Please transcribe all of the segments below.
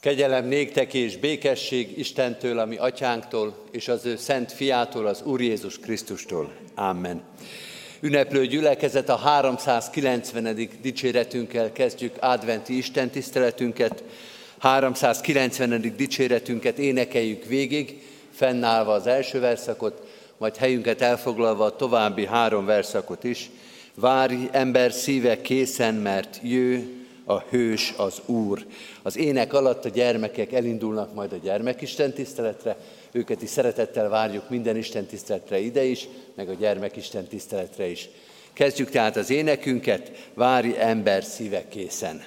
Kegyelem néktek és békesség Istentől, ami atyánktól, és az ő szent fiától, az Úr Jézus Krisztustól. Amen. Ünneplő gyülekezet a 390. dicséretünkkel kezdjük adventi Isten tiszteletünket. 390. dicséretünket énekeljük végig, fennállva az első verszakot, majd helyünket elfoglalva a további három verszakot is. Várj ember szíve készen, mert jő a hős az Úr. Az ének alatt a gyermekek elindulnak majd a gyermekisten tiszteletre, őket is szeretettel várjuk minden Isten tiszteletre ide is, meg a gyermekisten tiszteletre is. Kezdjük tehát az énekünket, várj ember szíve készen.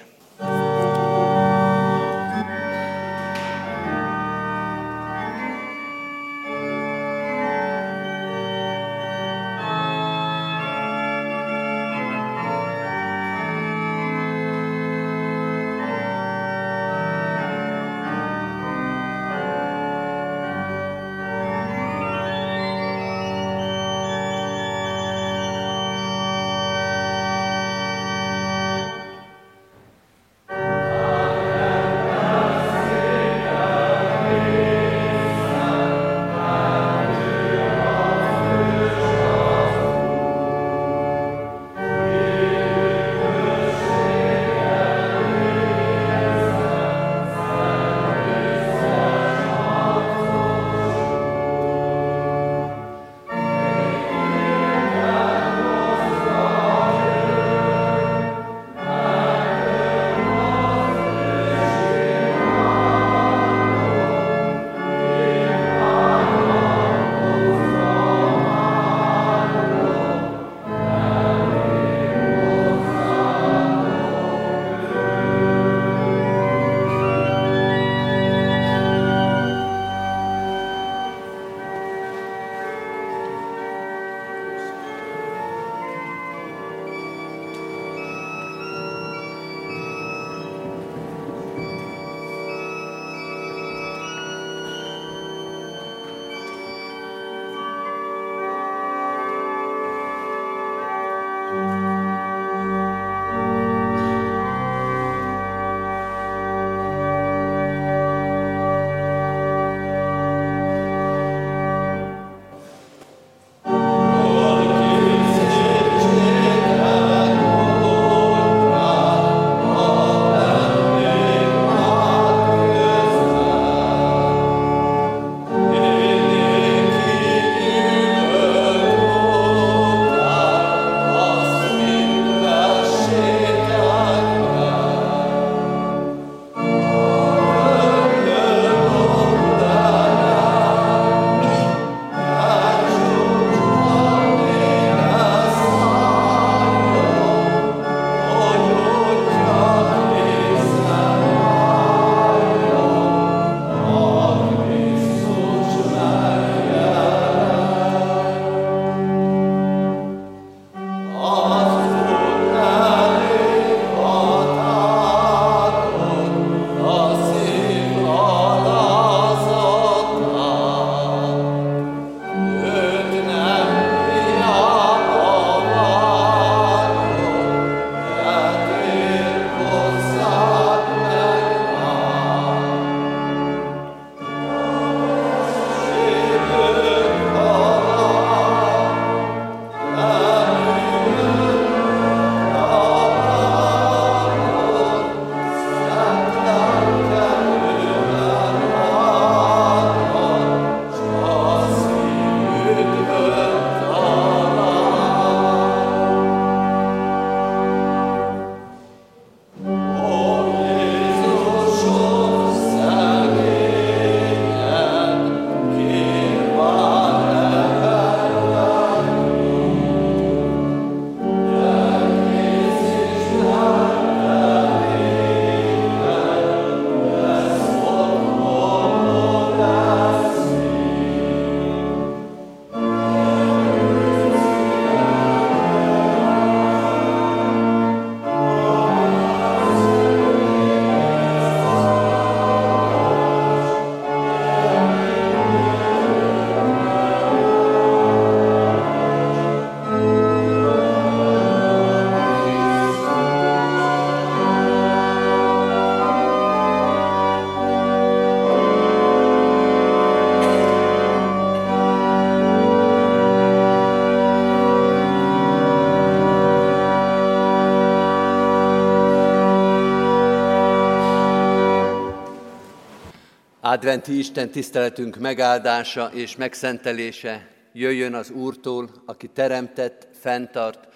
Adventi Isten tiszteletünk megáldása és megszentelése jöjjön az Úrtól, aki teremtett, fenntart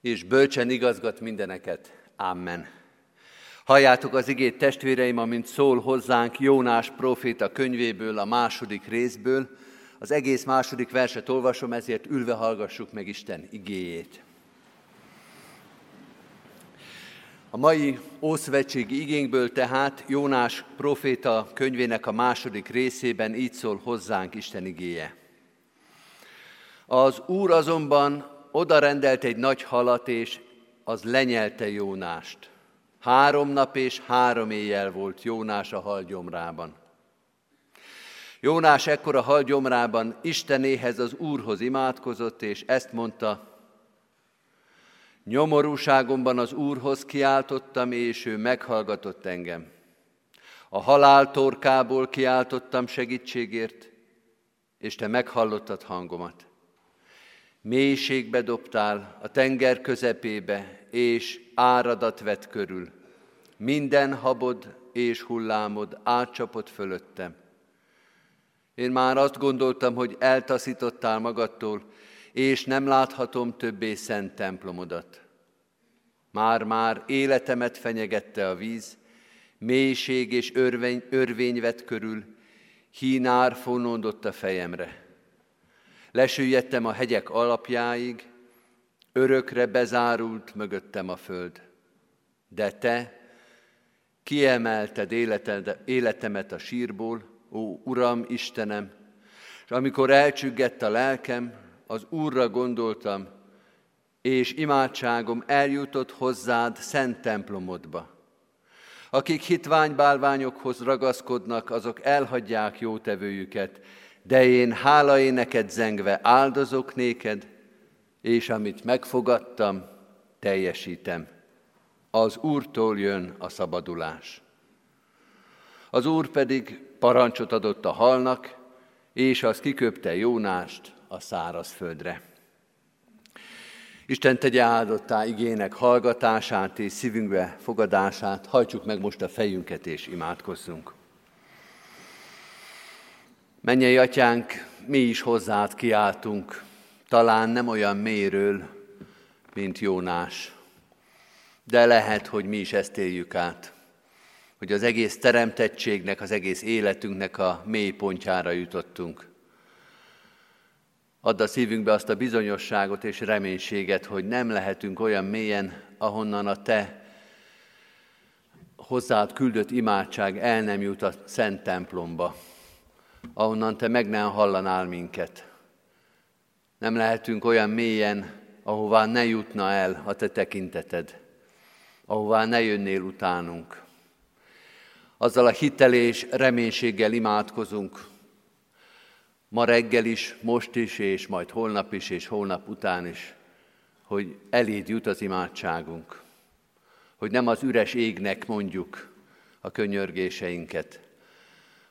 és bölcsen igazgat mindeneket. Amen. Halljátok az igét testvéreim, amint szól hozzánk Jónás proféta könyvéből, a második részből. Az egész második verset olvasom, ezért ülve hallgassuk meg Isten igéjét. A mai Ószövetségi igényből tehát Jónás proféta könyvének a második részében így szól hozzánk Isten igéje. Az Úr azonban oda rendelt egy nagy halat, és az lenyelte Jónást. Három nap és három éjjel volt Jónás a hal gyomrában. Jónás ekkor a hal gyomrában Istenéhez, az Úrhoz imádkozott, és ezt mondta, Nyomorúságomban az Úrhoz kiáltottam, és ő meghallgatott engem. A halál torkából kiáltottam segítségért, és te meghallottad hangomat. Mélységbe dobtál, a tenger közepébe, és áradat vett körül. Minden habod és hullámod átcsapott fölöttem. Én már azt gondoltam, hogy eltaszítottál magadtól, és nem láthatom többé szent templomodat. Már-már életemet fenyegette a víz, mélység és örvény, örvény vett körül, hínár fonódott a fejemre. Lesüllyedtem a hegyek alapjáig, örökre bezárult mögöttem a föld. De te kiemelted életemet a sírból, ó Uram, Istenem, és amikor elcsüggett a lelkem, az Úrra gondoltam, és imádságom eljutott hozzád szent templomodba. Akik hitványbálványokhoz ragaszkodnak, azok elhagyják jótevőjüket, de én hála neked zengve áldozok néked, és amit megfogadtam, teljesítem. Az Úrtól jön a szabadulás. Az Úr pedig parancsot adott a halnak, és az kiköpte Jónást a szárazföldre. Isten tegye áldottá igének hallgatását és szívünkbe fogadását, hajtsuk meg most a fejünket és imádkozzunk. Mennyei atyánk, mi is hozzád kiáltunk, talán nem olyan mélyről, mint Jónás, de lehet, hogy mi is ezt éljük át, hogy az egész teremtettségnek, az egész életünknek a mély pontjára jutottunk. Add a szívünkbe azt a bizonyosságot és reménységet, hogy nem lehetünk olyan mélyen, ahonnan a Te hozzád küldött imádság el nem jut a szent templomba, ahonnan Te meg nem hallanál minket. Nem lehetünk olyan mélyen, ahová ne jutna el a Te tekinteted, ahová ne jönnél utánunk. Azzal a hitel és reménységgel imádkozunk, ma reggel is, most is, és majd holnap is, és holnap után is, hogy eléd jut az imádságunk, hogy nem az üres égnek mondjuk a könyörgéseinket,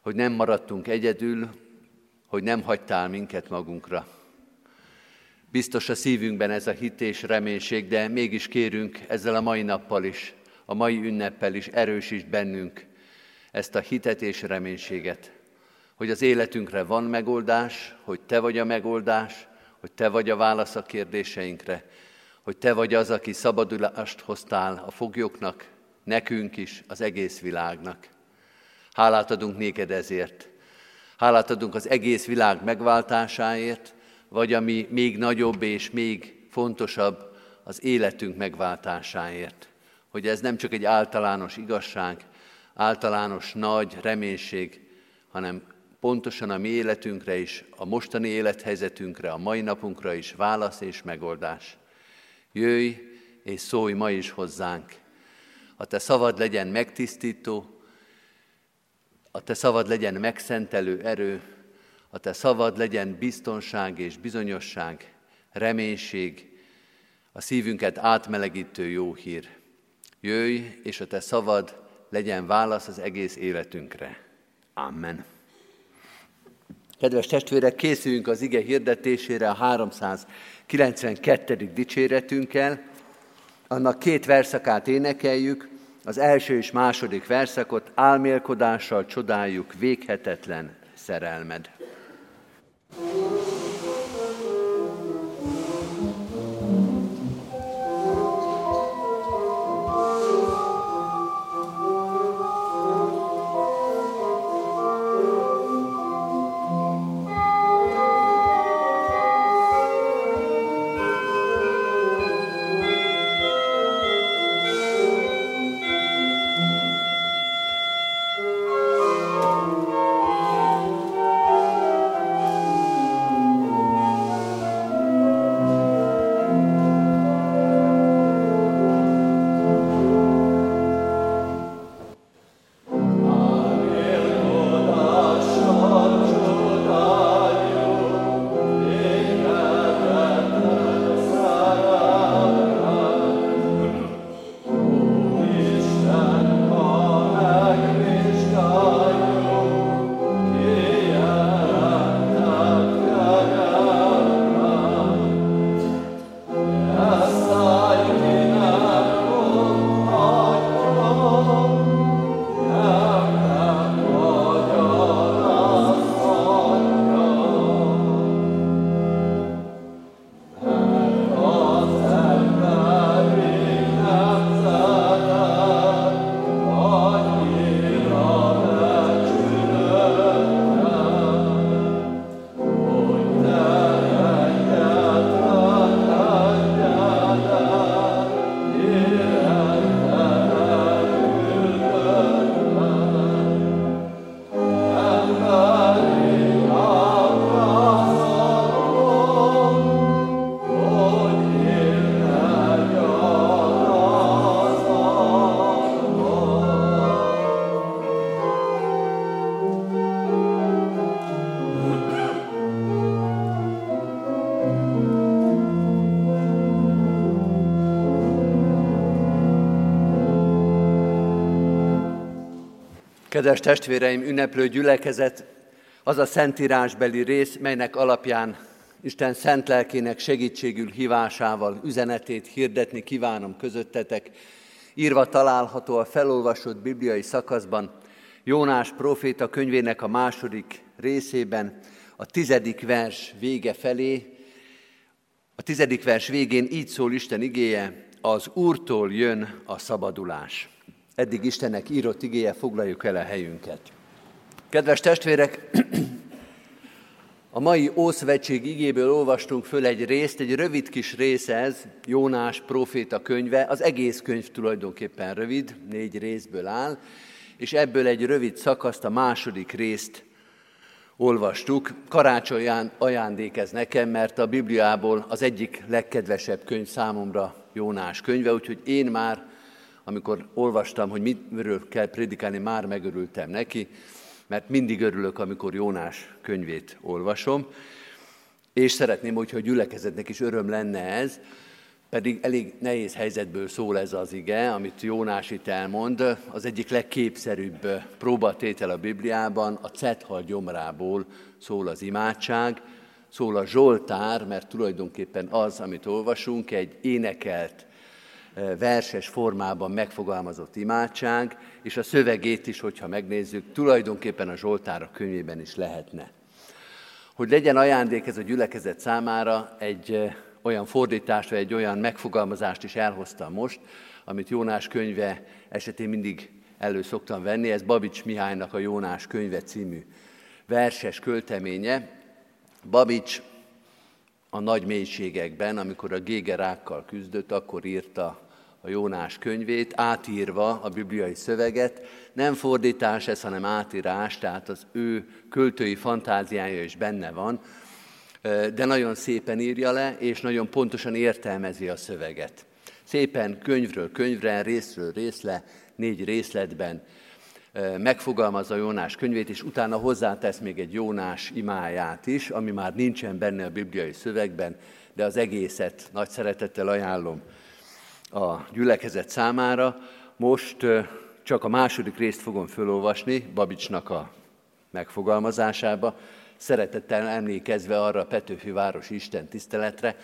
hogy nem maradtunk egyedül, hogy nem hagytál minket magunkra. Biztos a szívünkben ez a hit és reménység, de mégis kérünk ezzel a mai nappal is, a mai ünneppel is erősíts bennünk ezt a hitet és reménységet hogy az életünkre van megoldás, hogy Te vagy a megoldás, hogy Te vagy a válasz a kérdéseinkre, hogy Te vagy az, aki szabadulást hoztál a foglyoknak, nekünk is, az egész világnak. Hálát adunk néked ezért. Hálát adunk az egész világ megváltásáért, vagy ami még nagyobb és még fontosabb, az életünk megváltásáért. Hogy ez nem csak egy általános igazság, általános nagy reménység, hanem pontosan a mi életünkre is, a mostani élethelyzetünkre, a mai napunkra is válasz és megoldás. Jöjj és szólj ma is hozzánk. A te szavad legyen megtisztító, a te szavad legyen megszentelő erő, a te szavad legyen biztonság és bizonyosság, reménység, a szívünket átmelegítő jó hír. Jöjj, és a te szavad legyen válasz az egész életünkre. Amen. Kedves testvérek, készüljünk az ige hirdetésére a 392. dicséretünkkel. Annak két verszakát énekeljük. az első és második verszakot álmélkodással csodáljuk véghetetlen szerelmed. Kedves testvéreim, ünneplő gyülekezet, az a szentírásbeli rész, melynek alapján Isten szent lelkének segítségül hívásával üzenetét hirdetni kívánom közöttetek. Írva található a felolvasott bibliai szakaszban, Jónás proféta könyvének a második részében, a tizedik vers vége felé. A tizedik vers végén így szól Isten igéje, az Úrtól jön a szabadulás. Eddig Istennek írott igéje, foglaljuk el a helyünket. Kedves testvérek, a mai Ószövetség igéből olvastunk föl egy részt, egy rövid kis rész ez, Jónás proféta könyve, az egész könyv tulajdonképpen rövid, négy részből áll, és ebből egy rövid szakaszt, a második részt olvastuk. Karácsony ajándék ez nekem, mert a Bibliából az egyik legkedvesebb könyv számomra Jónás könyve, úgyhogy én már amikor olvastam, hogy miről kell prédikálni, már megörültem neki, mert mindig örülök, amikor Jónás könyvét olvasom, és szeretném, hogyha a gyülekezetnek is öröm lenne ez, pedig elég nehéz helyzetből szól ez az ige, amit Jónás itt elmond. Az egyik legképszerűbb próbatétel a Bibliában, a cethal gyomrából szól az imádság, szól a Zsoltár, mert tulajdonképpen az, amit olvasunk, egy énekelt verses formában megfogalmazott imádság, és a szövegét is, hogyha megnézzük, tulajdonképpen a Zsoltára könyvében is lehetne. Hogy legyen ajándék ez a gyülekezet számára, egy olyan fordítást, vagy egy olyan megfogalmazást is elhoztam most, amit Jónás könyve esetén mindig elő szoktam venni, ez Babics Mihálynak a Jónás könyve című verses költeménye. Babics a nagy mélységekben, amikor a gégerákkal küzdött, akkor írta a Jónás könyvét, átírva a bibliai szöveget. Nem fordítás ez, hanem átírás, tehát az ő költői fantáziája is benne van, de nagyon szépen írja le, és nagyon pontosan értelmezi a szöveget. Szépen könyvről könyvre, részről részle, négy részletben megfogalmazza a Jónás könyvét, és utána hozzátesz még egy Jónás imáját is, ami már nincsen benne a bibliai szövegben, de az egészet nagy szeretettel ajánlom a gyülekezet számára. Most csak a második részt fogom felolvasni Babicsnak a megfogalmazásába, szeretettel emlékezve arra a Petőfi város Isten tiszteletre,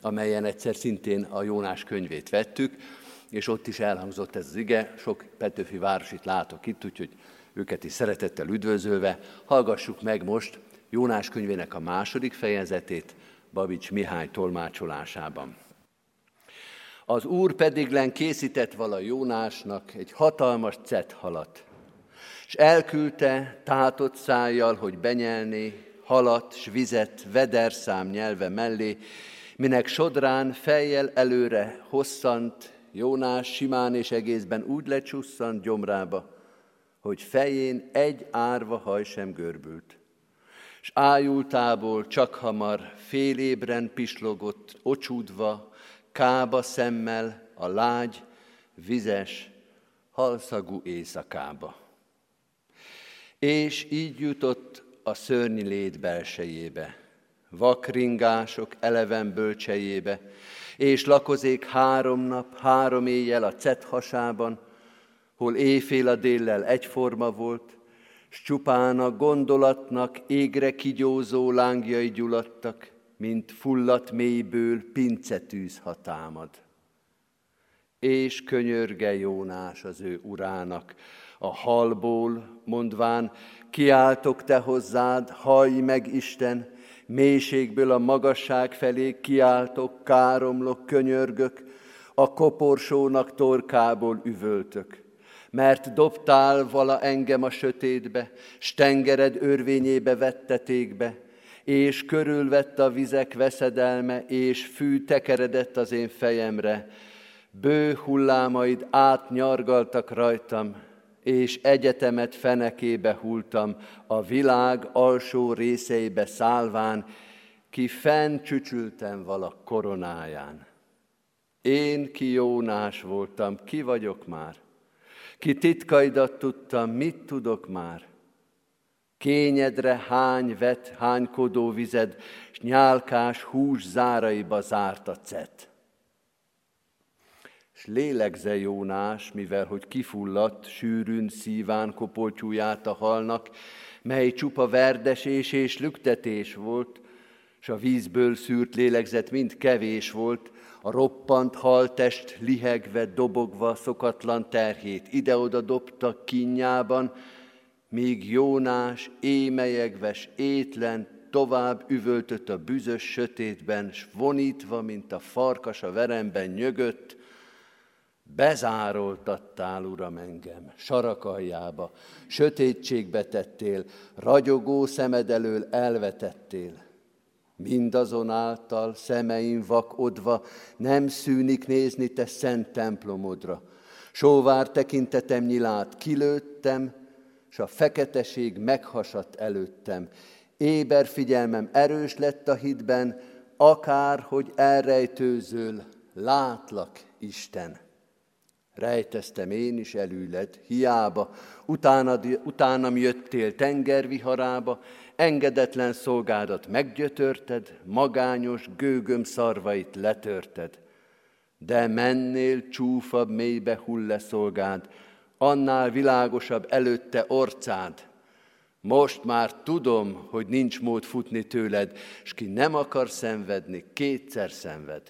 amelyen egyszer szintén a Jónás könyvét vettük, és ott is elhangzott ez az ige, sok Petőfi városit látok itt, úgyhogy őket is szeretettel üdvözölve. Hallgassuk meg most Jónás könyvének a második fejezetét Babics Mihály tolmácsolásában. Az úr pedig len készített vala Jónásnak egy hatalmas cethalat, és elküldte tátott szájjal, hogy benyelné halat s vizet vederszám nyelve mellé, minek sodrán fejjel előre hosszant, Jónás simán és egészben úgy lecsusszant gyomrába, hogy fején egy árva haj sem görbült. S ájultából csak hamar fél ébren pislogott, ocsúdva, kába szemmel a lágy, vizes, halszagú éjszakába. És így jutott a szörnyi lét belsejébe, vakringások eleven bölcsejébe, és lakozék három nap, három éjjel a cet hasában, hol éjfél a déllel egyforma volt, s csupán a gondolatnak égre kigyózó lángjai gyuladtak, mint fullat mélyből pincetűz hatámad. És könyörge Jónás az ő urának, a halból, mondván, kiáltok te hozzád, hallj meg Isten, mélységből a magasság felé kiáltok, káromlok, könyörgök, a koporsónak torkából üvöltök. Mert dobtál vala engem a sötétbe, s tengered örvényébe vetteték be, és körülvett a vizek veszedelme, és fű tekeredett az én fejemre. Bő hullámaid átnyargaltak rajtam, és egyetemet fenekébe hultam, a világ alsó részeibe szálván, ki fenn csücsültem vala koronáján. Én ki Jónás voltam, ki vagyok már? Ki titkaidat tudtam, mit tudok már? Kényedre hány vet, hánykodó vized, s nyálkás hús záraiba zárt a cet. S lélegze Jónás, mivel hogy kifulladt, sűrűn szíván kopoltyúját a halnak, mely csupa verdesés és lüktetés volt, s a vízből szűrt lélegzet mind kevés volt, a roppant haltest lihegve, dobogva szokatlan terhét ide-oda dobta kinyában, míg Jónás émelyegves étlen tovább üvöltött a büzös sötétben, s vonítva, mint a farkas a veremben nyögött, Bezároltattál, Uram, engem, sarakaljába, sötétségbe tettél, ragyogó szemed elől elvetettél. Mindazonáltal szemeim vakodva nem szűnik nézni te szent templomodra. Sóvár tekintetem nyilát kilőttem, s a feketeség meghasadt előttem. Éber figyelmem erős lett a hitben, akár, hogy elrejtőzöl, látlak, Isten. Rejteztem én is elüled, hiába, utánad, utánam jöttél tengerviharába, engedetlen szolgádat meggyötörted, magányos gőgöm szarvait letörted. De mennél csúfabb mélybe hulle szolgád, annál világosabb előtte orcád. Most már tudom, hogy nincs mód futni tőled, és ki nem akar szenvedni, kétszer szenved.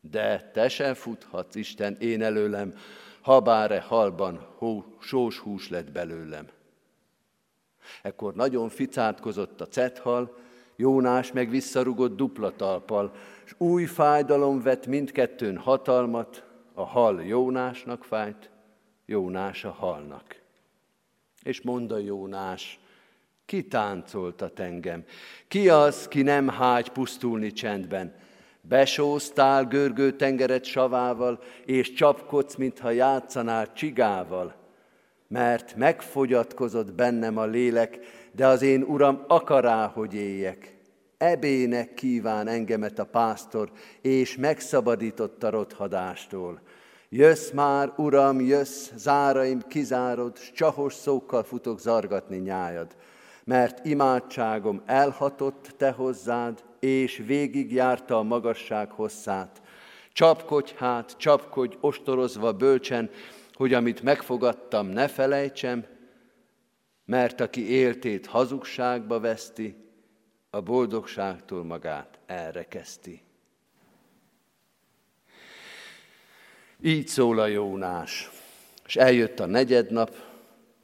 De te sem futhatsz, Isten, én előlem, habáre halban hó, sós hús lett belőlem. Ekkor nagyon ficátkozott a cethal, Jónás meg visszarugott dupla talpal, és új fájdalom vett mindkettőn hatalmat, a hal Jónásnak fájt, Jónás a halnak. És mondta Jónás, ki táncoltat engem? Ki az, ki nem hágy pusztulni csendben? Besóztál görgő tengeret savával, és csapkodsz, mintha játszanál csigával, mert megfogyatkozott bennem a lélek, de az én uram akará, hogy éljek. Ebének kíván engemet a pásztor, és megszabadította rothadástól. Jössz már, uram, jössz, záraim kizárod, s csahos szókkal futok zargatni nyájad. Mert imádságom elhatott te hozzád, és végigjárta a magasság hosszát. Csapkodj hát, csapkodj, ostorozva bölcsen, hogy amit megfogadtam, ne felejtsem, mert aki éltét hazugságba veszti, a boldogságtól magát elrekeszti. Így szól a Jónás. És eljött a negyednap,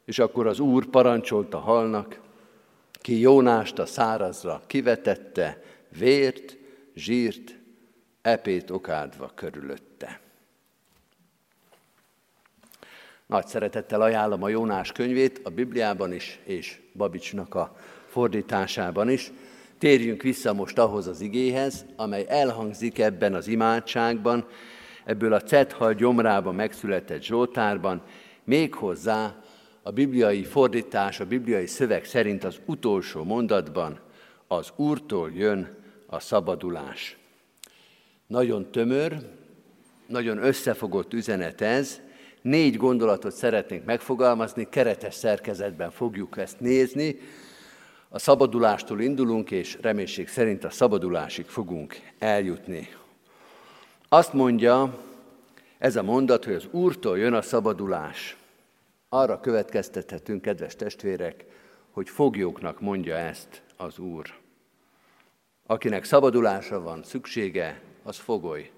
és akkor az Úr parancsolta halnak, ki Jónást a szárazra kivetette, vért, zsírt, epét okádva körülötte. Nagy szeretettel ajánlom a Jónás könyvét a Bibliában is, és Babicsnak a fordításában is. Térjünk vissza most ahhoz az igéhez, amely elhangzik ebben az imádságban, ebből a Cethal gyomrában megszületett Zsoltárban, méghozzá a bibliai fordítás, a bibliai szöveg szerint az utolsó mondatban az Úrtól jön a szabadulás. Nagyon tömör, nagyon összefogott üzenet ez, négy gondolatot szeretnénk megfogalmazni, keretes szerkezetben fogjuk ezt nézni. A szabadulástól indulunk, és reménység szerint a szabadulásig fogunk eljutni. Azt mondja ez a mondat, hogy az Úrtól jön a szabadulás. Arra következtethetünk, kedves testvérek, hogy foglyóknak mondja ezt az Úr. Akinek szabadulásra van szüksége, az fogoly,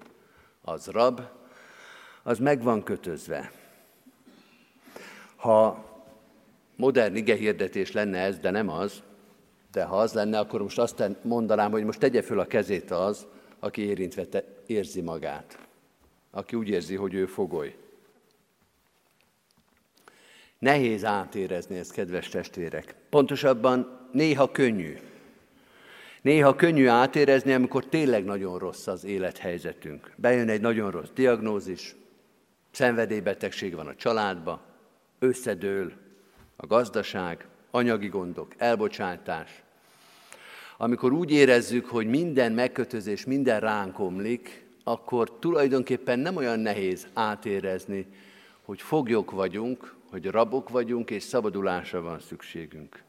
az rab, az meg van kötözve. Ha modern igehirdetés lenne ez, de nem az, de ha az lenne, akkor most azt mondanám, hogy most tegye föl a kezét az, aki érintve te, érzi magát. Aki úgy érzi, hogy ő fogoly. Nehéz átérezni ezt, kedves testvérek. Pontosabban néha könnyű. Néha könnyű átérezni, amikor tényleg nagyon rossz az élethelyzetünk. Bejön egy nagyon rossz diagnózis, szenvedélybetegség van a családba, összedől a gazdaság, anyagi gondok, elbocsátás. Amikor úgy érezzük, hogy minden megkötözés, minden ránk omlik, akkor tulajdonképpen nem olyan nehéz átérezni, hogy foglyok vagyunk, hogy rabok vagyunk, és szabadulásra van szükségünk.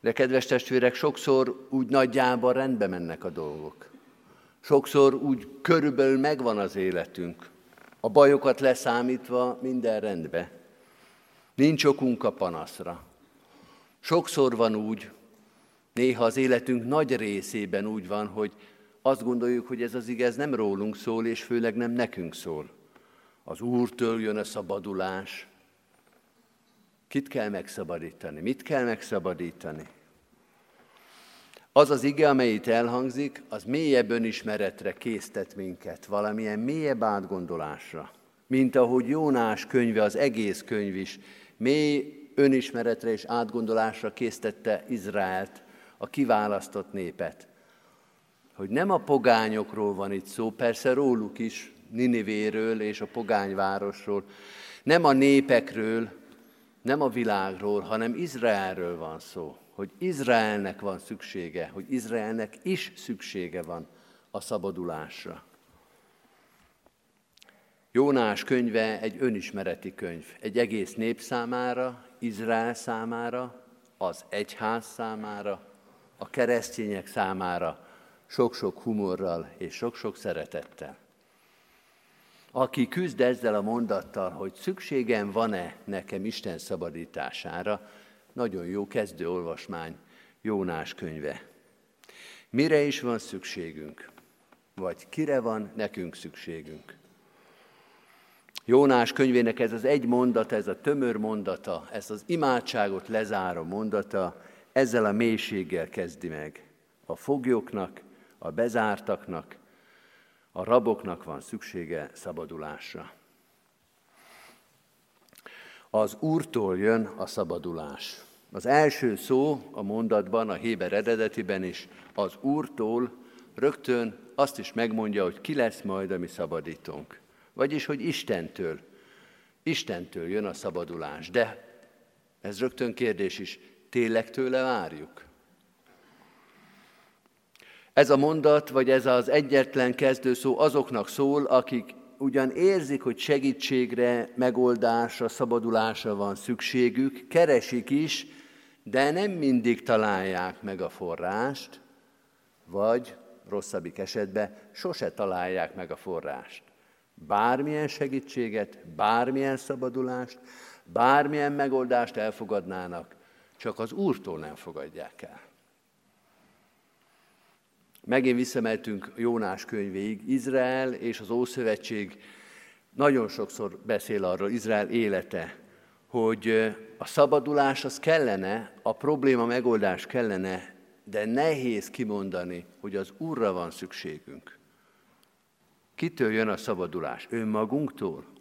De kedves testvérek, sokszor úgy nagyjában rendbe mennek a dolgok. Sokszor úgy körülbelül megvan az életünk. A bajokat leszámítva minden rendbe. Nincs okunk a panaszra. Sokszor van úgy, néha az életünk nagy részében úgy van, hogy azt gondoljuk, hogy ez az igaz nem rólunk szól, és főleg nem nekünk szól. Az Úrtől jön a szabadulás, Kit kell megszabadítani? Mit kell megszabadítani? Az az ige, amely itt elhangzik, az mélyebb önismeretre késztet minket, valamilyen mélyebb átgondolásra. Mint ahogy Jónás könyve, az egész könyv is mély önismeretre és átgondolásra késztette Izraelt, a kiválasztott népet. Hogy nem a pogányokról van itt szó, persze róluk is, Ninivéről és a pogányvárosról, nem a népekről, nem a világról, hanem Izraelről van szó, hogy Izraelnek van szüksége, hogy Izraelnek is szüksége van a szabadulásra. Jónás könyve egy önismereti könyv, egy egész nép számára, Izrael számára, az egyház számára, a keresztények számára, sok-sok humorral és sok-sok szeretettel aki küzd ezzel a mondattal, hogy szükségem van-e nekem Isten szabadítására, nagyon jó kezdő olvasmány Jónás könyve. Mire is van szükségünk? Vagy kire van nekünk szükségünk? Jónás könyvének ez az egy mondata, ez a tömör mondata, ez az imádságot lezáró mondata, ezzel a mélységgel kezdi meg. A foglyoknak, a bezártaknak, a raboknak van szüksége szabadulásra. Az Úrtól jön a szabadulás. Az első szó a mondatban, a Héber eredetiben is az Úrtól rögtön azt is megmondja, hogy ki lesz majd a mi szabadítónk. Vagyis, hogy Istentől. Istentől jön a szabadulás. De ez rögtön kérdés is, tényleg tőle várjuk? Ez a mondat, vagy ez az egyetlen kezdőszó azoknak szól, akik ugyan érzik, hogy segítségre, megoldásra, szabadulásra van szükségük, keresik is, de nem mindig találják meg a forrást, vagy rosszabbik esetben sose találják meg a forrást. Bármilyen segítséget, bármilyen szabadulást, bármilyen megoldást elfogadnának, csak az Úrtól nem fogadják el. Megint visszameltünk Jónás könyvéig. Izrael és az Ószövetség nagyon sokszor beszél arról Izrael élete, hogy a szabadulás az kellene, a probléma megoldás kellene, de nehéz kimondani, hogy az Úrra van szükségünk. Kitől jön a szabadulás? Önmagunktól?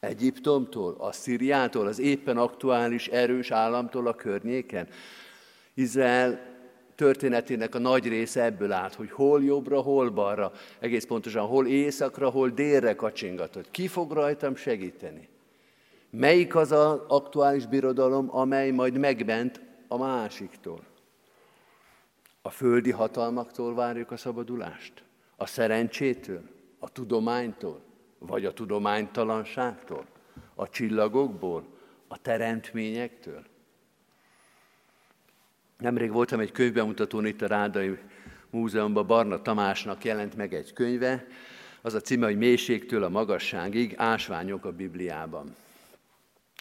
Egyiptomtól, a Szíriától, az éppen aktuális erős államtól a környéken. Izrael történetének a nagy része ebből állt, hogy hol jobbra, hol balra, egész pontosan hol északra, hol délre kacsingatott. Ki fog rajtam segíteni? Melyik az az aktuális birodalom, amely majd megment a másiktól? A földi hatalmaktól várjuk a szabadulást? A szerencsétől? A tudománytól? Vagy a tudománytalanságtól? A csillagokból? A teremtményektől? Nemrég voltam egy könyvbemutatón itt a Rádai Múzeumban, Barna Tamásnak jelent meg egy könyve, az a címe, hogy Mélységtől a magasságig, ásványok a Bibliában.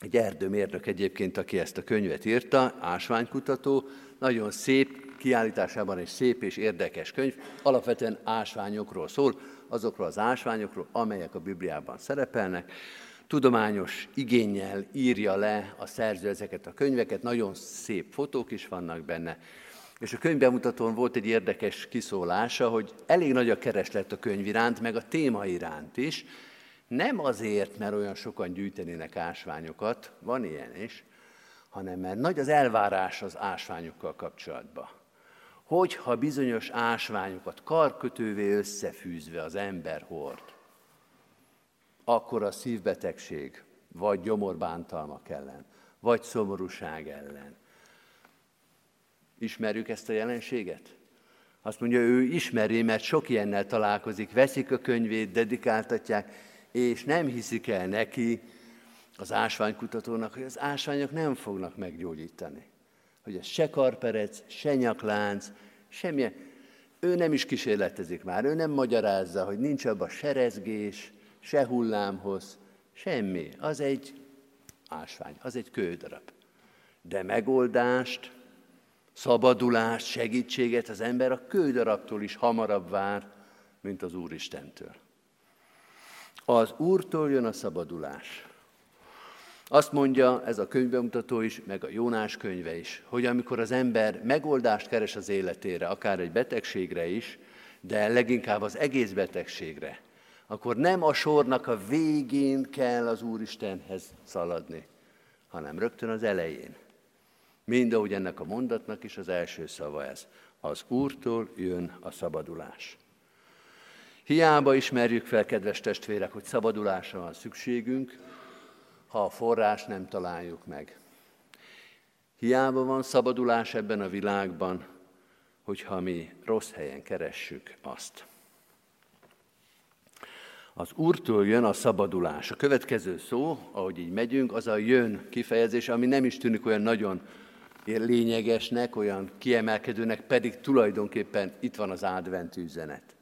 Egy erdőmérnök egyébként, aki ezt a könyvet írta, ásványkutató, nagyon szép, kiállításában egy szép és érdekes könyv, alapvetően ásványokról szól, azokról az ásványokról, amelyek a Bibliában szerepelnek. Tudományos igényel írja le a szerző ezeket a könyveket, nagyon szép fotók is vannak benne. És a könyvbemutatón volt egy érdekes kiszólása, hogy elég nagy a kereslet a könyv iránt, meg a téma iránt is, nem azért, mert olyan sokan gyűjtenének ásványokat, van ilyen is, hanem mert nagy az elvárás az ásványokkal kapcsolatban. Hogyha bizonyos ásványokat karkötővé összefűzve az ember hord, akkor a szívbetegség, vagy gyomorbántalmak ellen, vagy szomorúság ellen. Ismerjük ezt a jelenséget? Azt mondja, ő ismeri, mert sok ilyennel találkozik, veszik a könyvét, dedikáltatják, és nem hiszik el neki, az ásványkutatónak, hogy az ásványok nem fognak meggyógyítani. Hogy ez se karperec, se nyaklánc, semmilyen. Ő nem is kísérletezik már, ő nem magyarázza, hogy nincs abban se rezgés, se hullámhoz, semmi. Az egy ásvány, az egy kődarab. De megoldást, szabadulást, segítséget az ember a kődarabtól is hamarabb vár, mint az Úristentől. Az Úrtól jön a szabadulás. Azt mondja ez a könyvbemutató is, meg a Jónás könyve is, hogy amikor az ember megoldást keres az életére, akár egy betegségre is, de leginkább az egész betegségre, akkor nem a sornak a végén kell az Úristenhez szaladni, hanem rögtön az elején. Mind ahogy ennek a mondatnak is az első szava ez. Az Úrtól jön a szabadulás. Hiába ismerjük fel, kedves testvérek, hogy szabadulásra van szükségünk, ha a forrás nem találjuk meg. Hiába van szabadulás ebben a világban, hogyha mi rossz helyen keressük azt. Az Úrtól jön a szabadulás. A következő szó, ahogy így megyünk, az a jön kifejezés, ami nem is tűnik olyan nagyon lényegesnek, olyan kiemelkedőnek, pedig tulajdonképpen itt van az advent üzenet.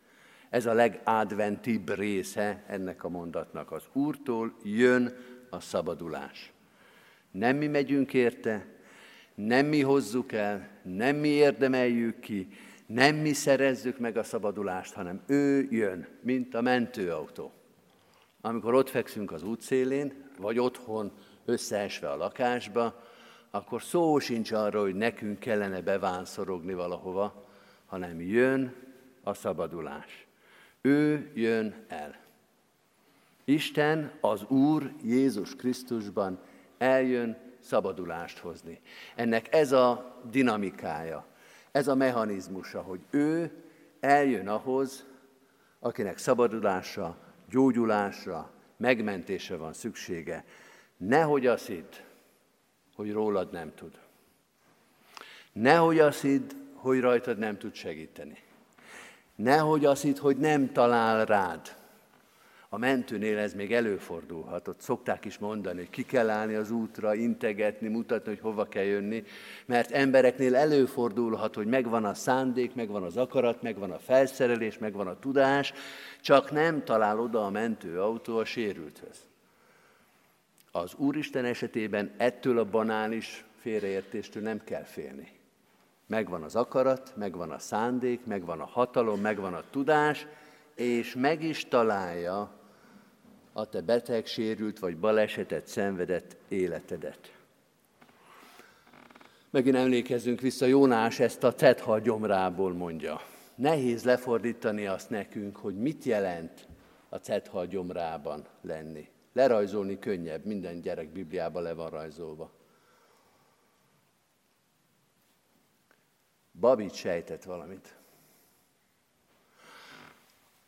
Ez a legádventibb része ennek a mondatnak. Az Úrtól jön a szabadulás. Nem mi megyünk érte, nem mi hozzuk el, nem mi érdemeljük ki, nem mi szerezzük meg a szabadulást, hanem ő jön, mint a mentőautó. Amikor ott fekszünk az útszélén, vagy otthon összeesve a lakásba, akkor szó sincs arról, hogy nekünk kellene bevánszorogni valahova, hanem jön a szabadulás. Ő jön el. Isten, az Úr Jézus Krisztusban eljön szabadulást hozni. Ennek ez a dinamikája, ez a mechanizmusa, hogy ő eljön ahhoz, akinek szabadulásra, gyógyulásra, megmentésre van szüksége. Nehogy azt hidd, hogy rólad nem tud. Nehogy azt hidd, hogy rajtad nem tud segíteni. Nehogy azt hitt, hogy nem talál rád. A mentőnél ez még előfordulhat, ott szokták is mondani, hogy ki kell állni az útra, integetni, mutatni, hogy hova kell jönni, mert embereknél előfordulhat, hogy megvan a szándék, megvan az akarat, megvan a felszerelés, megvan a tudás, csak nem talál oda a mentőautó a sérülthöz. Az Úristen esetében ettől a banális félreértéstől nem kell félni. Megvan az akarat, megvan a szándék, megvan a hatalom, megvan a tudás, és meg is találja a te beteg, vagy balesetet szenvedett életedet. Megint emlékezzünk vissza, Jónás ezt a cethal gyomrából mondja. Nehéz lefordítani azt nekünk, hogy mit jelent a cethal gyomrában lenni. Lerajzolni könnyebb, minden gyerek Bibliában le van rajzolva. Babit sejtett valamit.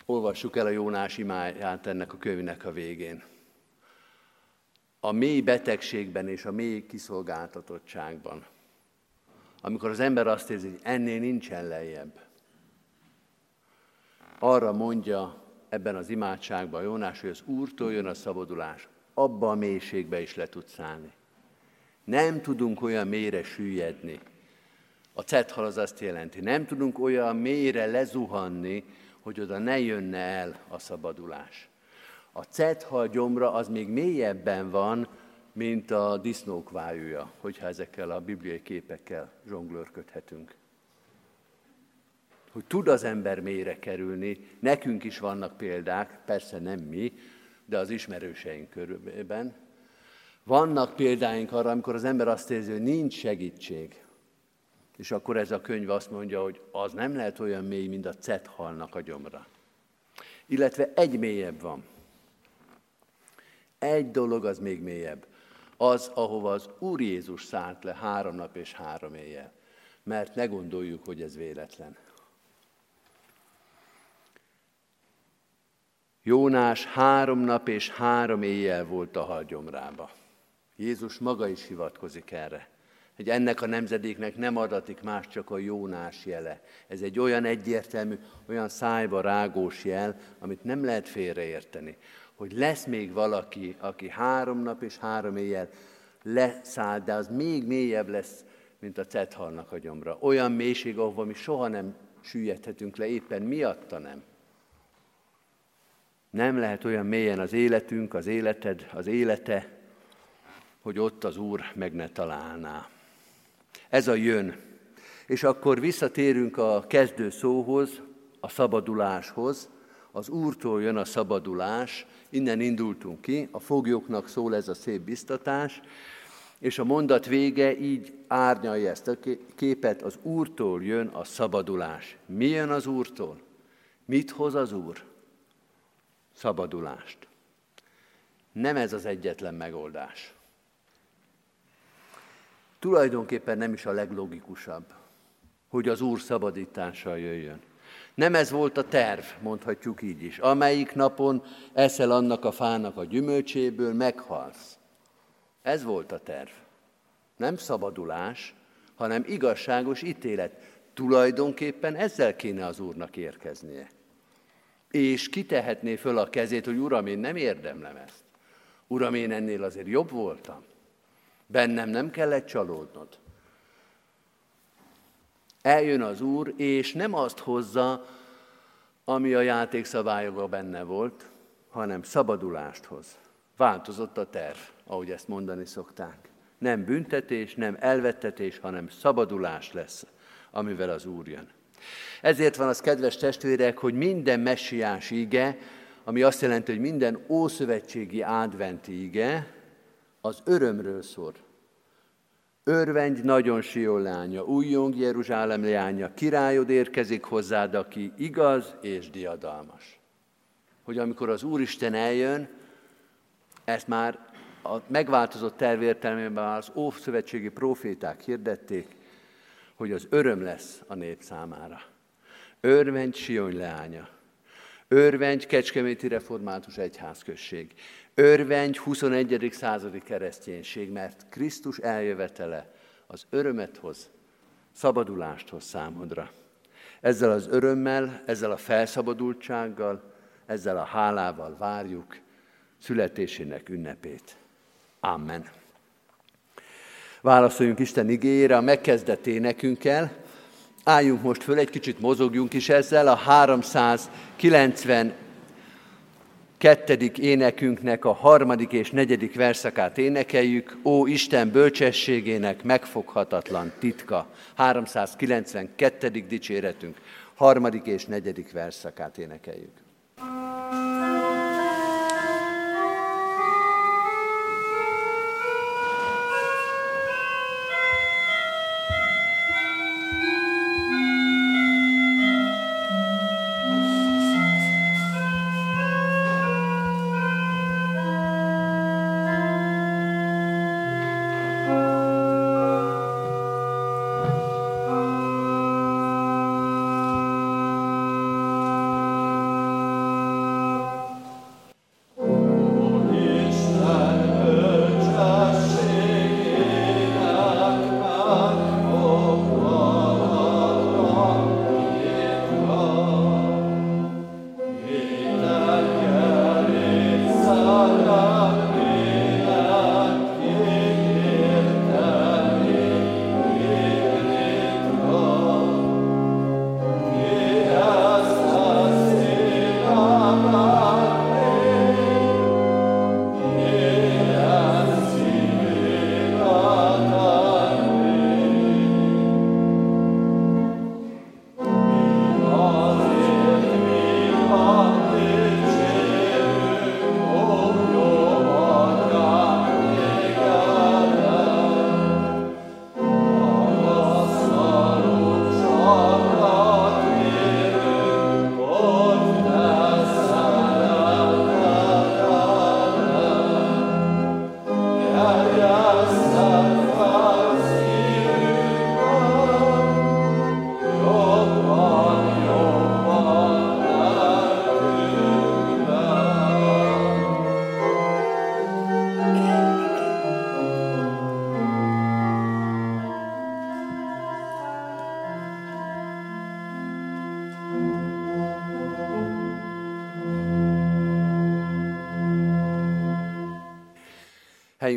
Olvassuk el a Jónás imáját ennek a könyvnek a végén. A mély betegségben és a mély kiszolgáltatottságban, amikor az ember azt érzi, hogy ennél nincsen lejjebb, arra mondja ebben az imádságban Jónás, hogy az Úrtól jön a szabadulás, abba a mélységbe is le tud szállni. Nem tudunk olyan mélyre süllyedni. A cethal az azt jelenti, nem tudunk olyan mélyre lezuhanni, hogy oda ne jönne el a szabadulás. A cethal gyomra az még mélyebben van, mint a disznók vájúja, hogyha ezekkel a bibliai képekkel zsonglőrködhetünk. Hogy tud az ember mélyre kerülni, nekünk is vannak példák, persze nem mi, de az ismerőseink körülben. Vannak példáink arra, amikor az ember azt érzi, hogy nincs segítség, és akkor ez a könyv azt mondja, hogy az nem lehet olyan mély, mint a cethalnak a gyomra. Illetve egy mélyebb van. Egy dolog az még mélyebb. Az, ahova az Úr Jézus szállt le három nap és három éjjel. Mert ne gondoljuk, hogy ez véletlen. Jónás három nap és három éjjel volt a halgyomrába. Jézus maga is hivatkozik erre hogy ennek a nemzedéknek nem adatik más, csak a Jónás jele. Ez egy olyan egyértelmű, olyan szájba rágós jel, amit nem lehet félreérteni. Hogy lesz még valaki, aki három nap és három éjjel leszáll, de az még mélyebb lesz, mint a cethalnak a gyomra. Olyan mélység, ahova mi soha nem süllyedhetünk le, éppen miatta nem. Nem lehet olyan mélyen az életünk, az életed, az élete, hogy ott az Úr meg ne találná. Ez a jön. És akkor visszatérünk a kezdő szóhoz, a szabaduláshoz. Az Úrtól jön a szabadulás, innen indultunk ki, a foglyoknak szól ez a szép biztatás, és a mondat vége így árnyalja ezt a képet, az Úrtól jön a szabadulás. Mi jön az Úrtól? Mit hoz az Úr? Szabadulást. Nem ez az egyetlen megoldás tulajdonképpen nem is a leglogikusabb, hogy az Úr szabadítása jöjjön. Nem ez volt a terv, mondhatjuk így is. Amelyik napon eszel annak a fának a gyümölcséből, meghalsz. Ez volt a terv. Nem szabadulás, hanem igazságos ítélet. Tulajdonképpen ezzel kéne az Úrnak érkeznie. És kitehetné föl a kezét, hogy Uram, én nem érdemlem ezt. Uram, én ennél azért jobb voltam. Bennem nem kellett csalódnod. Eljön az Úr, és nem azt hozza, ami a játékszabályokban benne volt, hanem szabadulást hoz. Változott a terv, ahogy ezt mondani szokták. Nem büntetés, nem elvettetés, hanem szabadulás lesz, amivel az Úr jön. Ezért van az, kedves testvérek, hogy minden messiás ige, ami azt jelenti, hogy minden ószövetségi adventi ige, az örömről szól. Örvendj nagyon Sion lánya, újjong Jeruzsálem lánya, királyod érkezik hozzád, aki igaz és diadalmas. Hogy amikor az Úristen eljön, ezt már a megváltozott terv értelmében az ószövetségi proféták hirdették, hogy az öröm lesz a nép számára. Örvendj Sion leánya, örvendj Kecskeméti Református Egyházközség, Örvendj 21. századi kereszténység, mert Krisztus eljövetele az örömet hoz, szabadulást hoz számodra. Ezzel az örömmel, ezzel a felszabadultsággal, ezzel a hálával várjuk születésének ünnepét. Amen. Válaszoljunk Isten igényére a megkezdett énekünkkel. Álljunk most föl, egy kicsit mozogjunk is ezzel. A 390 kettedik énekünknek a harmadik és negyedik verszakát énekeljük. Ó Isten bölcsességének megfoghatatlan titka. 392. dicséretünk, harmadik és negyedik verszakát énekeljük.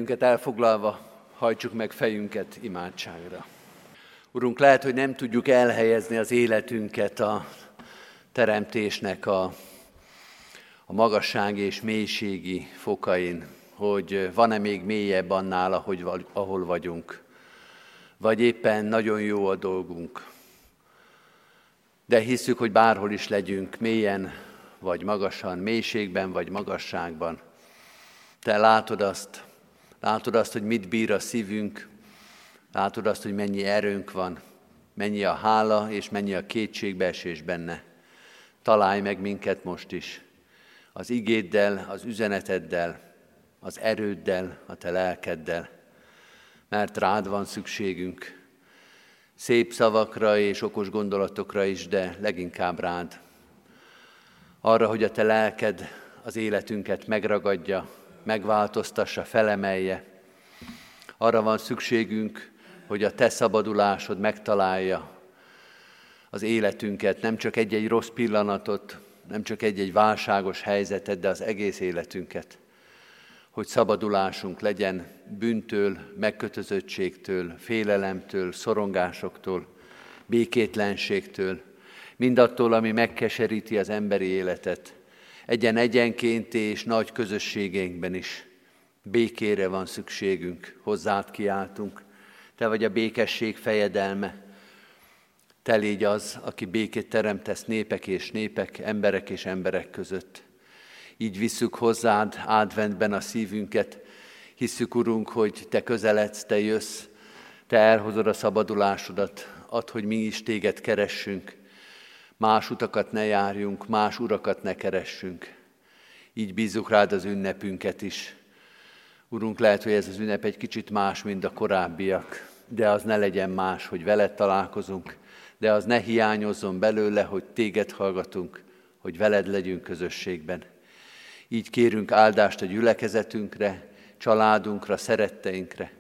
Helyünket elfoglalva, hajtsuk meg fejünket imádságra. Urunk, lehet, hogy nem tudjuk elhelyezni az életünket a teremtésnek a, a magassági és mélységi fokain, hogy van-e még mélyebb annál, ahogy, ahol vagyunk, vagy éppen nagyon jó a dolgunk. De hiszük, hogy bárhol is legyünk, mélyen vagy magasan, mélységben vagy magasságban, te látod azt, látod azt, hogy mit bír a szívünk, látod azt, hogy mennyi erőnk van, mennyi a hála és mennyi a kétségbeesés benne. Találj meg minket most is, az igéddel, az üzeneteddel, az erőddel, a te lelkeddel, mert rád van szükségünk. Szép szavakra és okos gondolatokra is, de leginkább rád. Arra, hogy a te lelked az életünket megragadja, megváltoztassa, felemelje. Arra van szükségünk, hogy a te szabadulásod megtalálja az életünket, nem csak egy-egy rossz pillanatot, nem csak egy-egy válságos helyzetet, de az egész életünket. Hogy szabadulásunk legyen bűntől, megkötözöttségtől, félelemtől, szorongásoktól, békétlenségtől, mindattól, ami megkeseríti az emberi életet, egyen egyenként és nagy közösségeinkben is. Békére van szükségünk, hozzád kiáltunk. Te vagy a békesség fejedelme. Te légy az, aki békét teremtesz népek és népek, emberek és emberek között. Így visszük hozzád adventben a szívünket. Hisszük, Urunk, hogy Te közeledsz, Te jössz, Te elhozod a szabadulásodat, add, hogy mi is Téged keressünk, más utakat ne járjunk, más urakat ne keressünk. Így bízzuk rád az ünnepünket is. Urunk, lehet, hogy ez az ünnep egy kicsit más, mint a korábbiak, de az ne legyen más, hogy veled találkozunk, de az ne hiányozzon belőle, hogy téged hallgatunk, hogy veled legyünk közösségben. Így kérünk áldást a gyülekezetünkre, családunkra, szeretteinkre.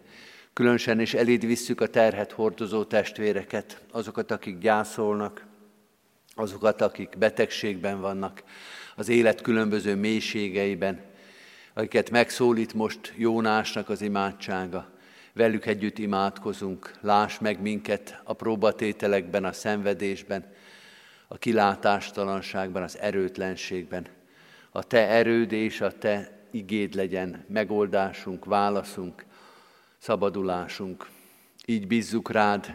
Különösen is eléd visszük a terhet hordozó testvéreket, azokat, akik gyászolnak, azokat, akik betegségben vannak, az élet különböző mélységeiben, akiket megszólít most Jónásnak az imádsága. Velük együtt imádkozunk, láss meg minket a próbatételekben, a szenvedésben, a kilátástalanságban, az erőtlenségben. A Te erőd és a Te igéd legyen megoldásunk, válaszunk, szabadulásunk. Így bízzuk rád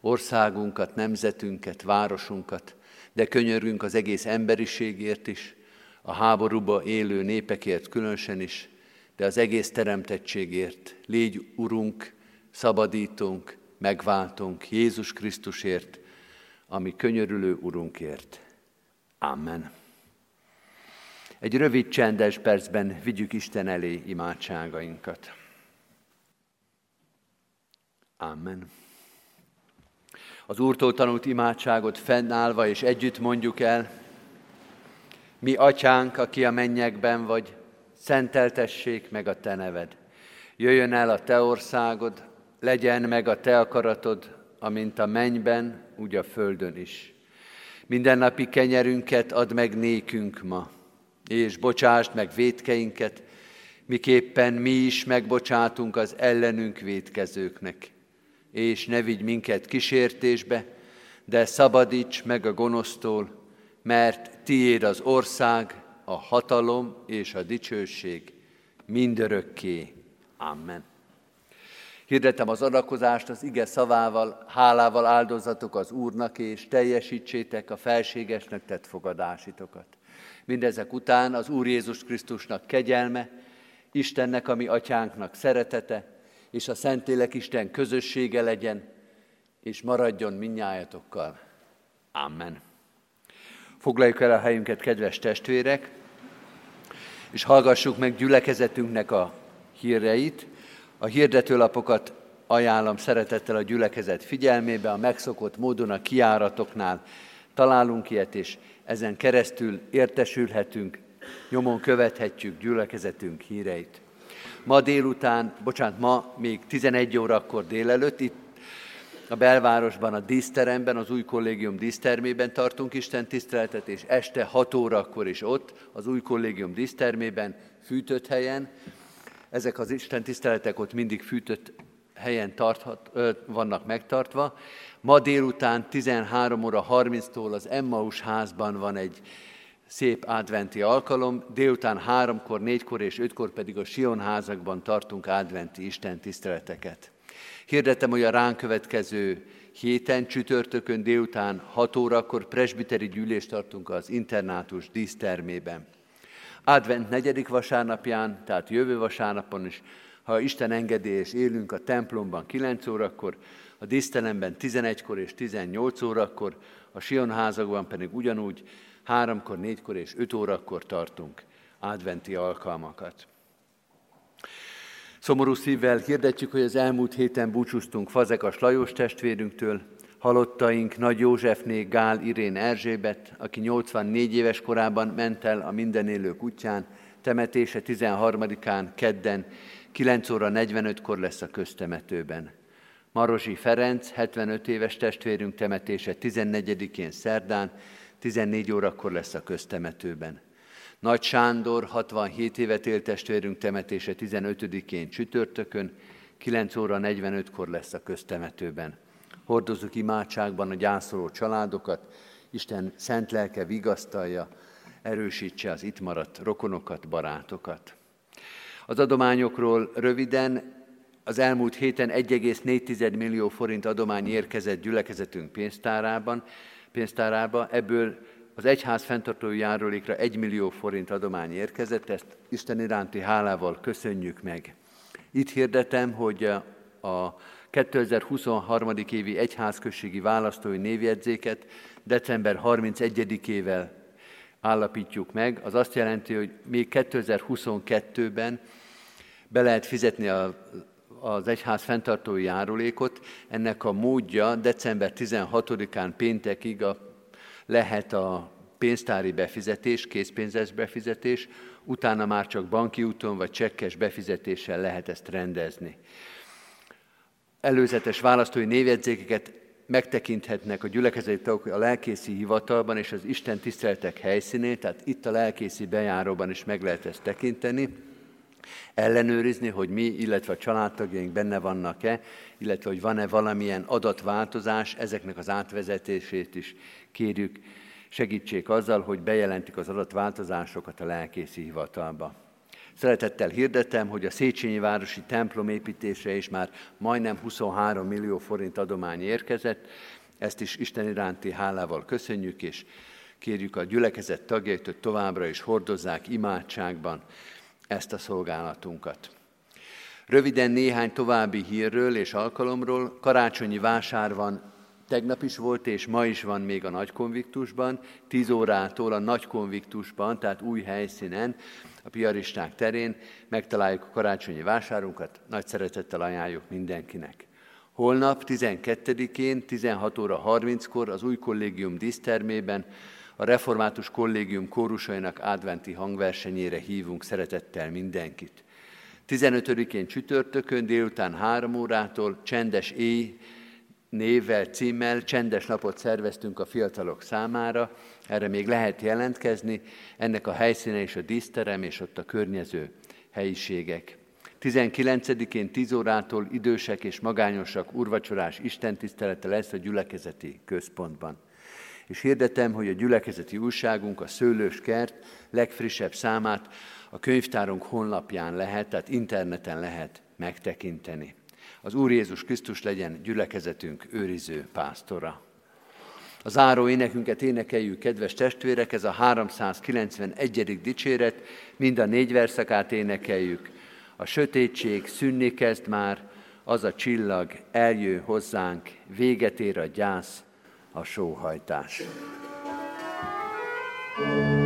országunkat, nemzetünket, városunkat, de könyörünk az egész emberiségért is, a háborúba élő népekért különösen is, de az egész teremtettségért. Légy, Urunk, szabadítunk, megváltunk Jézus Krisztusért, ami könyörülő Urunkért. Amen. Egy rövid csendes percben vigyük Isten elé imádságainkat. Amen az Úrtól tanult imádságot fennállva és együtt mondjuk el, mi atyánk, aki a mennyekben vagy, szenteltessék meg a te neved. Jöjjön el a te országod, legyen meg a te akaratod, amint a mennyben, úgy a földön is. Mindennapi kenyerünket add meg nékünk ma, és bocsásd meg védkeinket, miképpen mi is megbocsátunk az ellenünk védkezőknek és ne vigy minket kísértésbe, de szabadíts meg a gonosztól, mert tiéd az ország, a hatalom és a dicsőség mindörökké. Amen. Hirdetem az adakozást az ige szavával, hálával áldozatok az Úrnak, és teljesítsétek a felségesnek tett fogadásitokat. Mindezek után az Úr Jézus Krisztusnak kegyelme, Istennek, ami atyánknak szeretete, és a Szentlélek Isten közössége legyen, és maradjon minnyájatokkal. Amen. Foglaljuk el a helyünket, kedves testvérek, és hallgassuk meg gyülekezetünknek a híreit. A hirdetőlapokat ajánlom szeretettel a gyülekezet figyelmébe, a megszokott módon a kiáratoknál találunk ilyet, és ezen keresztül értesülhetünk, nyomon követhetjük gyülekezetünk híreit. Ma délután, bocsánat, ma még 11 órakor délelőtt itt a belvárosban, a díszteremben, az új kollégium dísztermében tartunk Isten tiszteletet, és este 6 órakor is ott, az új kollégium dísztermében, fűtött helyen, ezek az Isten tiszteletek ott mindig fűtött helyen tarthat, ö, vannak megtartva. Ma délután 13 óra 30-tól az Emmaus házban van egy szép adventi alkalom, délután háromkor, négykor és ötkor pedig a Sion házakban tartunk adventi Isten tiszteleteket. Hirdetem, hogy a ránk következő héten, csütörtökön délután 6 órakor presbiteri gyűlést tartunk az internátus dísztermében. Advent negyedik vasárnapján, tehát jövő vasárnapon is, ha Isten engedi és élünk a templomban 9 órakor, a díszteremben 11-kor és 18 órakor, a Sion házakban pedig ugyanúgy 3-kor, 4-kor és 5 órakor tartunk adventi alkalmakat. Szomorú szívvel hirdetjük, hogy az elmúlt héten búcsúztunk Fazekas Lajos testvérünktől, halottaink Nagy Józsefné Gál Irén Erzsébet, aki 84 éves korában ment el a mindenélők útján, temetése 13-án, kedden, 9 óra 45-kor lesz a köztemetőben. Marozsi Ferenc, 75 éves testvérünk temetése 14-én szerdán, 14 órakor lesz a köztemetőben. Nagy Sándor, 67 évet élt testvérünk temetése 15-én csütörtökön, 9 óra 45-kor lesz a köztemetőben. Hordozunk imádságban a gyászoló családokat, Isten szent lelke vigasztalja, erősítse az itt maradt rokonokat, barátokat. Az adományokról röviden, az elmúlt héten 1,4 millió forint adomány érkezett gyülekezetünk pénztárában, pénztárába, ebből az egyház fenntartói járulékra 1 millió forint adomány érkezett, ezt Isten iránti hálával köszönjük meg. Itt hirdetem, hogy a 2023. évi egyházközségi választói névjegyzéket december 31-ével állapítjuk meg. Az azt jelenti, hogy még 2022-ben be lehet fizetni a, az egyház fenntartói járulékot. Ennek a módja december 16-án péntekig a lehet a pénztári befizetés, készpénzes befizetés, utána már csak banki úton vagy csekkes befizetéssel lehet ezt rendezni. Előzetes választói névjegyzékeket megtekinthetnek a gyülekezeti tagok a lelkészi hivatalban és az Isten tiszteletek helyszínén, tehát itt a lelkészi bejáróban is meg lehet ezt tekinteni, ellenőrizni, hogy mi, illetve a családtagjaink benne vannak-e, illetve hogy van-e valamilyen adatváltozás, ezeknek az átvezetését is kérjük, segítsék azzal, hogy bejelentik az adatváltozásokat a lelkészi hivatalba. Szeretettel hirdetem, hogy a Széchenyi Városi templom építése is már majdnem 23 millió forint adomány érkezett. Ezt is Isten iránti hálával köszönjük, és kérjük a gyülekezet tagjait, hogy továbbra is hordozzák imádságban ezt a szolgálatunkat. Röviden néhány további hírről és alkalomról. Karácsonyi vásár van Tegnap is volt, és ma is van még a nagy konviktusban, 10 órától a nagy konviktusban, tehát új helyszínen, a piaristák terén megtaláljuk a karácsonyi vásárunkat, nagy szeretettel ajánljuk mindenkinek. Holnap 12-én 16 óra 30-kor az új kollégium dísztermében a Református Kollégium kórusainak adventi hangversenyére hívunk szeretettel mindenkit. 15-én csütörtökön délután 3 órától csendes éj névvel, címmel csendes napot szerveztünk a fiatalok számára, erre még lehet jelentkezni, ennek a helyszíne is a díszterem és ott a környező helyiségek. 19-én 10 órától idősek és magányosak urvacsorás istentisztelete lesz a gyülekezeti központban. És hirdetem, hogy a gyülekezeti újságunk, a Szőlős Kert legfrissebb számát a könyvtárunk honlapján lehet, tehát interneten lehet megtekinteni. Az Úr Jézus Krisztus legyen gyülekezetünk őriző pásztora. A záró énekünket énekeljük, kedves testvérek, ez a 391. dicséret, mind a négy verszakát énekeljük. A sötétség szűnni kezd már, az a csillag eljő hozzánk, véget ér a gyász, a sóhajtás. thank you